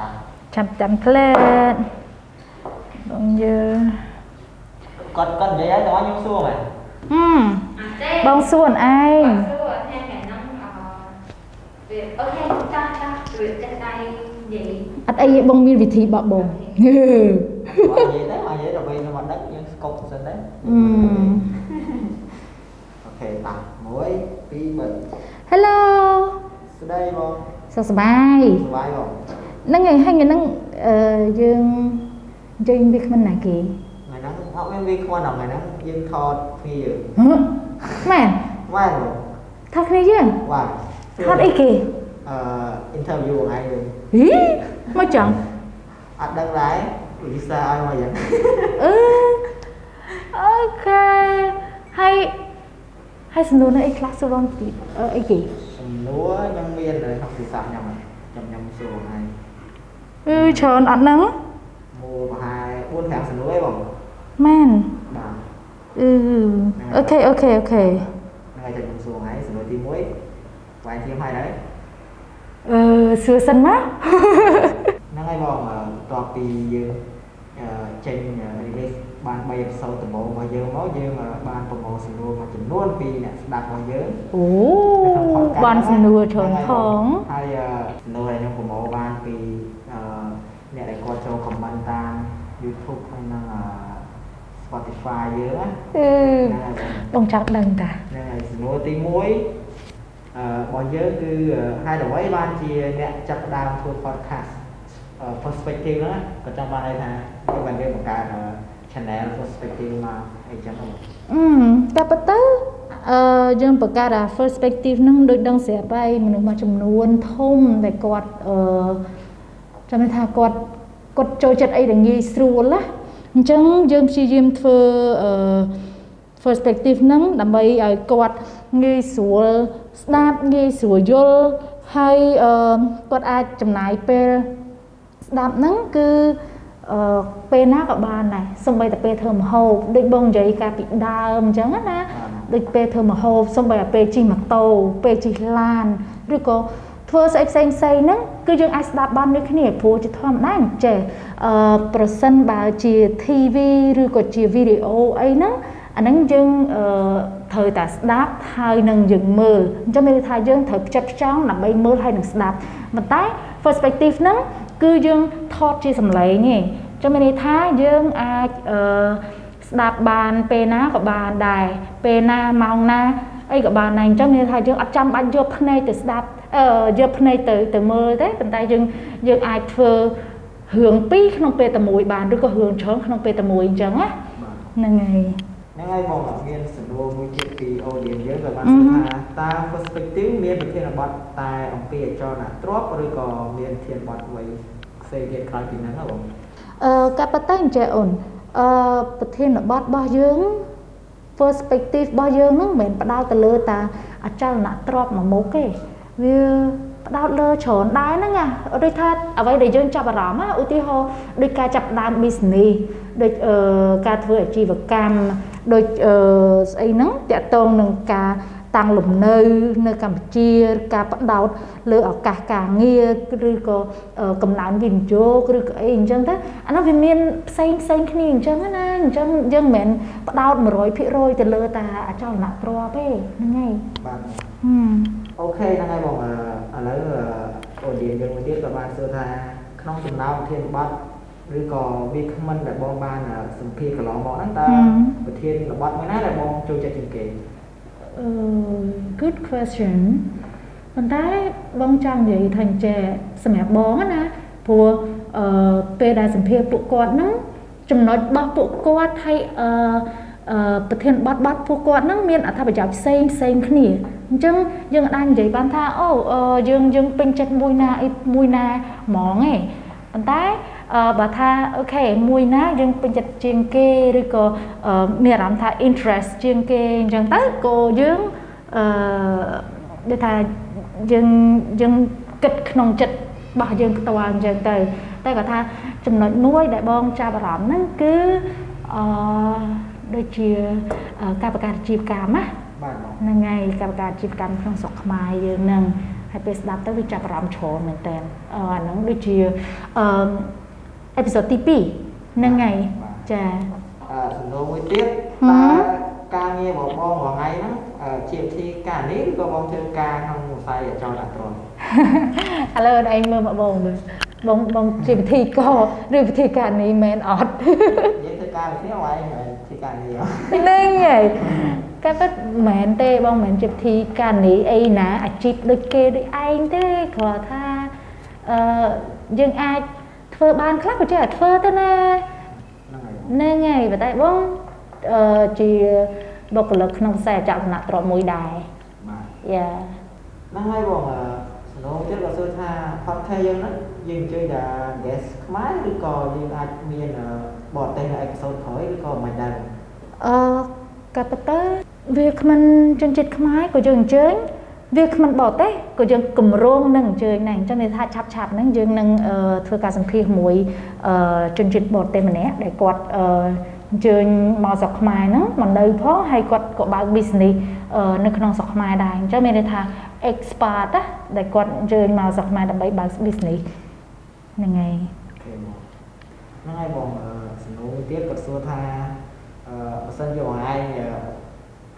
តាំងចាំចាំផ្លែតបងយើងគាត់គាត់និយាយឲ្យដល់ខ្ញុំសួរមែនហឹមអាចេបងសួនឯងបងសួរថ្ងៃថ្ងៃហ្នឹងអឺវាអូខេចាស់ចាស់វាចេះដៃនិយាយអត់អីទេបងមានវិធីបបបងគាត់និយាយទៅមកនិយាយដល់ពេលខ្ញុំអត់ដឹងយើងស្កប់សិនដែរអឺអូខេតាំង1 2 3 Hello ស្ដីបងសុខសប្បាយសុបាយបង ហ្នឹងហើយហើយថ្ងៃហ្នឹងអឺយើងយើងវាគ្មិនណាគេថ្ងៃហ្នឹងអត់មានវាខ្វល់ដល់ថ្ងៃហ្នឹងយើងថតគ្នាយើងហ៎មែនម៉ែបងថតគ្នាយើងបាទថតអីគេអឺ interview ថ្ងៃយើងហីមកចង់អត់ដឹងដែរវិសាឲ្យមកយ៉ាងអឺអូខេហើយហើយសំណួរនៅអីខ្លះសួរបងទីអឺអីគេសំណួរខ្ញុំមាននៅក្នុងភាសាខ្ញុំខ្ញុំខ្ញុំសួរថ្ងៃ អឺច្រើនអត់ហ្នឹងមួយប្រហែល4 5សំណួរឯងបងមែនបាទអឺ OK OK OKហ្នឹងហើយខ្ញុំសួរថ្ងៃសំណួរទី1វាយធៀមឲ្យហើយអឺសួរសិនមកហ្នឹងហើយបងអឺបន្ទាប់ពីយើងអឺចេញ release បាន3អេពីសូតដំបូងរបស់យើងមកយើងអឺបានប្រមូលសំណួរមួយចំនួនពីអ្នកស្ដាប់របស់យើងអូនៅក្នុង podcast បានសំណួរច្រើនហ្នឹងផហើយងហើយអឺសំណួរដែលខ្ញុំប្រមូលបានពី YouTube ហើយនិងអឺ Spotify យើងណាអឺហ្នឹងហើយបងបងចង់ដឹងតាហ្នឹងហើយសំណួរទី1អឺរបស់យើងគឺហេតុអ្វីបានជាអ្នកចាប់ផ្ដើមធ្វើ podcast អឺ perspective ហ្នឹងណាក៏ចង់បានន័យថាយើងបានយើងបង្កើតអឺ channel perspective មកអីចឹងហ្នឹងអឺតែប៉ុន្តែអឺយើងបង្កើតអា first perspective ហ្នឹងដូចដឹងស្រាប់ហើយមនុស្សមួយចំនួនធំដែលគាត់អឺចាំន័យថាគាត់ គាត់ចូលចិត្តអីដែលងាយស្រួលណាអញ្ចឹងយើងព្យាយាមធ្វើអឺ first perspective ហ្នឹងដើម្បីឲ្យគាត់ងាយស្រួលស្ដាប់ងាយស្រួលយល់ហើយអឺគាត់អាចចំណាយពេលស្ដាប់ហ្នឹងគឺអឺពេលណាក៏បានដែរសំបីតែពេលធ្វើម្ហូបដូចបងនិយាយកាលពីដើមអញ្ចឹងណាដូចពេលធ្វើម្ហូបសំបីតែពេលជិះម៉ូតូពេលជិះឡានឬក៏ ធ្វើស្អីផ្សេងផ្សេងហ្នឹងគឺយើងអាចស្ដាប់បានដូចគ្នាព្រោះជាធម្មតាអញ្ចេះអឺប្រសិនបើជា TV ឬក៏ជាវីដេអូអីហ្នឹងអាហ្នឹងយើងអឺត្រូវតែស្ដាប់ហើយនឹងយើងមើលអញ្ចឹងមានន័យថាយើងត្រូវផ្ចិតផ្ចង់ដើម្បីមើលហើយនឹងស្ដាប់ប៉ុន្តែ perspective ហ្នឹងគឺយើងថតជាសម្លេងឯងអញ្ចឹងមានន័យថាយើងអាចអឺស្ដាប់បានពេលណាក៏បានដែរពេលណាម៉ោងណាអីក៏បានដែរអញ្ចឹងមានន័យថាយើងអត់ចាំបាច់យកភ្នែកទៅស្ដាប់អឺ យកភ្នែកទៅទៅមើលទេប៉ុន្តែយើងយើងអាចធ្វើរឿងពីរក្នុងពេលតែមួយបានឬក៏រឿងច្រើនក្នុងពេលតែមួយអញ្ចឹងណាបាទហ្នឹងហើយហ្នឹងហើយបងអត់មានសំណួរមួយទៀតពី audience យើងក៏បានអឺសួហឹរមថាតើ perspective មានប្រធានបទតែអំពីអចលនទ្រព្យឬក៏មានប្រធានបទអ្វីផ្សេងទៀតក្រៅពីហ្នឹងហ៎បងអឺកាប់តែអញ្ចេះអូនអឺប្រធានបទរបស់យើង perspective របស់យើងហ្នឹងមិនមែនផ្ដោតទៅលើតាអចលនទ្រព្យមួយមុខទេ វាផ្ដោតលើច្រើនដែរហ្នឹងណាដូចថាអ្វីដែលយើងចាប់អារម្មណ៍ណាឧទាហរណ៍ដូចការចាប់ផ្ដើម business ដូចអឺការធ្វើអាជីវកម្មដូចអឺស្អីហ្នឹងតាក់ទងនឹងការតាំងលំនៅនៅកម្ពុជាការផ្ដោតលើឱកាសការងារឬក៏អឺកំណើនវិនិយោគឬក៏អីអញ្ចឹងទៅអានោះវាមានផ្សេងផ្សេងគ្នាអញ្ចឹងណាអញ្ចឹងយើងមិនមែនផ្ដោត100%ទៅលើតាអចលនទ្រព្យទេហ្នឹងហើយបាទហឹមអូ ខេហ្នឹងហើយបងអឺឥឡូវអឺ audience យើងមួយទៀតក៏បានសួរថាក្នុងចំណោមប្រធានបទឬក៏វាគ្មិនដែលបងបានអឺសម្ភារកន្លងមកហ្នឹងតើប្រធានបទមួយណាដែលបងចូលចិត្តជាងគេអឺ good question ប៉ុន្តែបងចង់និយាយថាអញ្ចេះសម្រាប់បងណាព្រោះអឺពេលដែលសម្ភារពួកគាត់ហ្នឹងចំណុចរបស់ពួកគាត់ហើយអឺអឺ ប្រធានបទបទពួកគាត់ហ្នឹងមានអត្ថប្រយោជន៍ផ្សេងផ្សេងគ្នាអញ្ចឹងយើងអាចនិយាយបានថាអូអឺយើងយើងពេញចិត្តមួយណាអីមួយណាហ្មងឯងប៉ុន្តែអឺបើថាអូខេមួយណាយើងពេញចិត្តជាងគេឬក៏អឺមានអារម្មណ៍ថា interest ជាងគេអញ្ចឹងទៅក៏យើងអឺដូចថាយើងយើងគិតក្នុងចិត្តរបស់យើងផ្ទាល់អញ្ចឹងទៅតែគាត់ថាចំណុចមួយដែលបងចាប់អារម្មណ៍ហ្នឹងគឺអឺ ដូចជាអឺការបង្កើតអាជីវកម្មណាបាទបងហ្នឹងហើយកម្មការអាជីវកម្មក្នុងស្រុកខ្មែរយើងហ្នឹងអហើយពេលស្ដាប់ទៅវាចាប់អារម្មណ៍ច្រើនមែនតើអឺអាហ្នឹងដូចជាអឺអេពីសូតទី2ហ្នឹងហើយចាអឺសំណួរមួយទៀតហឹតើមការងាររបស់បងរាល់ថ្ងៃហ្នឹងអឺជាវិធីការនេះឬក៏បងធ្វើការក្នុងវិស័យចលនាត្រង់ឥឡូវឯងមើលមកបងមើលបងបងជាពិធីកឬពិធីការនេះមែនអត់យើងធ្វើ ការវិធីអត់ឯងមិនធ្វើការងារហ៎ហ្នឹងហើយកាពិតមិនមែនទេបងមិនមែនជាពិធីការនេះអីណាអាជីពដូចគេដូចឯងទេគ្រាន់ថាអឺយើងអាចធ្វើបានខ្លះក៏ចេះតែធ្វើទៅណាហ្នឹងហើយហ្នឹងហើយប៉ុន្តែបងអឺជាបុគ្គលិកក្នុងខ្សែចលនាទ្រព្យមួយដែរបាទយ៉ាហ្នឹងហើយបងអឺសំណួរទៀតក៏សួរថា podcast យើងហ្នឹងយើងអញ្ជើញតែ guest ខ្មែរឬក៏យើងអាចមានអឺ បរទេសនៅអេពីសូតក្រោយឬក៏មិនដែរអឺកាពិតទៅវាគ្មិនជនជាតិខ្មែរក៏យើងអញ្ជើញវាគ្មិនបរទេសក៏យើងកម្រងនឹងអញ្ជើញដែរអញ្ចឹងន័យថាឆាប់ឆាប់ហ្នឹងយើងនឹងអឺធ្វើការសម្ភាសន៍មួយអឺជនជាតិបរទេសម្នាក់ដែលគាត់អឺអញ្ជើញមកស្រុកខ្មែរហ្នឹងមកនៅផងហើយគាត់ក៏បើក business អឺនៅក្នុងស្រុកខ្មែរដែរអញ្ចឹងមានន័យថា expert ណាដែលគាត់អញ្ជើញមកស្រុកខ្មែរដើម្បីបើក business ហ្នឹងហើយអូខេបងហ្នឹងហើយបង អឺសំណួរមួយទៀតក៏សួរថាអឺបើសិនជាបងឯងអឺ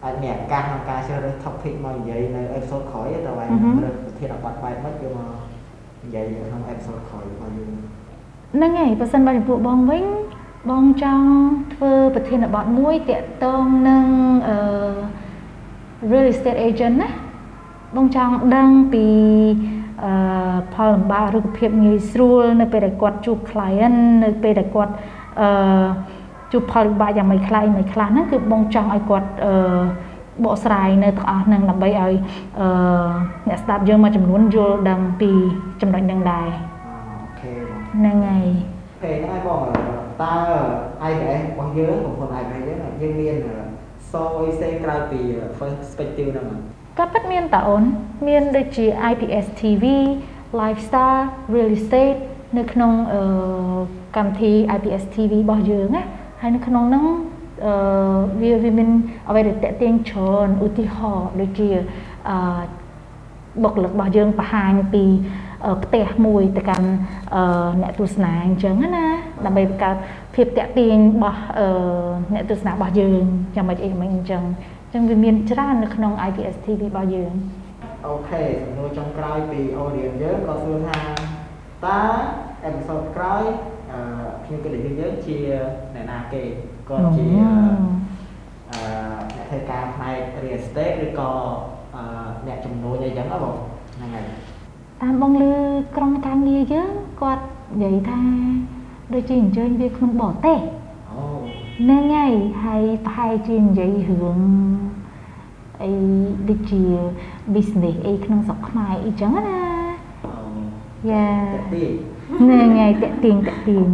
អាចមានឱកាសក្នុងការជ្រើសរើស topic មកនិយាយនៅអេពីសូតក្រោយតើបងអឺហឹមរើសប្រធានបទបែបម៉េចយកមកនិយាយនៅក្នុងអេពីសូតក្រោយរបស់យើងហ្នឹងហើយបើសិនបើចំពោះបងវិញបងចង់ធ្វើប្រធានបទមួយតាក់ទងនឹងអឺ real estate agent ណាបងចង់ដឹងពីអឺផលលំបាកឬក៏ភាពងាយស្រួលនៅពេលដែលគាត់ជួប client នៅពេលដែលគាត់ អឺជួបផលលំបាកយ៉ាងម៉េចខ្លះមិនខ្លះហ្នឹងគឺបងចង់ឲ្យគាត់អឺបកស្រាយនៅទាំងអស់ហ្នឹងដើម្បីឲ្យអឺអ្នកស្ដាប់យើងមួយចំនួនយល់ដឹងពីចំណុចហ្នឹងដែរអូខេបងហ្នឹងហើយពេលហ្នឹងហើយបងតើ IBS របស់យើងបងប្អូន IBS យើងយើងមានសអុយផ្សេងក្រៅពី first perspective ហ្នឹងអត់ក៏ពិតមានតាអូនមានដូចជា IPS TV lifestyle real estate នៅក្នុងអឺកម្មវិធី IPS TV របស់យើងណាហើយនៅក្នុងហ្នឹងអឺវាវាមានអ្វីដែលតេទៀងច្រើនឧទាហរណ៍ដូចជាអឺបុគ្គលិករបស់យើងបង្ហាញពីអឺផ្ទះមួយទៅកាន់អឺអ្នកទស្សនាអញ្ចឹងណាដើម្បីបង្កើតភាពតាក់ទាញរបស់អឺអ្នកទស្សនារបស់យើងយ៉ាងម៉េចអីយ៉ាងម៉េចអញ្ចឹងអញ្ចឹងវាមានច្រើននៅក្នុង IPS TV របស់យើងអូខេសំណួរចុងក្រោយពី audience យើងក៏សួរថា តើអេពីសូតក្រោយអឺខ្ញុំគិតថាយើងជាអ្នកណាគេគាត់ជាអឺអ្នកធ្វើការផ្នែក real estate ឬក៏អឺអ្នកជំនួញអីចឹងហ៎បងហ្នឹងហើយតាមបងលឺក្រុមការងារយើងគាត់និយាយថាដូចជាអញ្ជើញវាក្នុងបរទេសអូហ្នឹងហើយហើយប្រហែលជានិយាយរឿងអីដូចជា business អីក្នុងស្រុកខ្មែរអីចឹងណាអូ យ៉ាតាក់ទាញហ្នឹងហើយតាក់ទាញតាក់ទាញ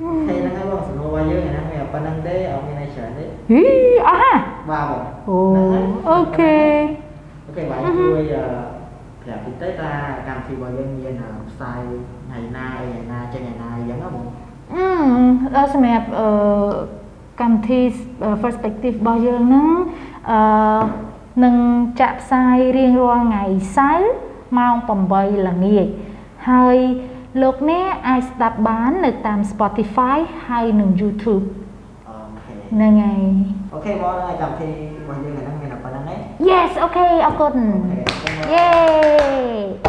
OK ហ្នឹងហើយបងសំណួររបស់យើងហ្នឹងមានតែប៉ុណ្ណឹងទេអត់មានអីច្រើនទេហីអស់ហ่ะបាទបងអូហ្នឹងហើយ OK OK បាទជួយអឺប្រាប់តិចទៅថាកម្មវិធីរបស់យើងមានអឺផ្សាយថ្ងៃណាអីថ្ងៃណាចេញថ្ងៃណាអីចឹងហ៎បងអឺដល់សម្រាប់អឺកម្មវិធី first perspective របស់យើងហ្នឹងអឺនឹងចាក់ផ្សាយរៀងរាល់ថ្ងៃសៅរ៍ ម៉ោង8ល្ងាចហើយលោកអ្នកអាចស្ដាប់បាននៅតាម Spotify ហើយនិង YouTube OK ហ្នឹងហើយ OK បងហើយកម្មវិធីរបស់យើងហ្នឹងមានតែប៉ុណ្ណឹងឯង Yes OK អរគុណ OK អរគុណបង Yay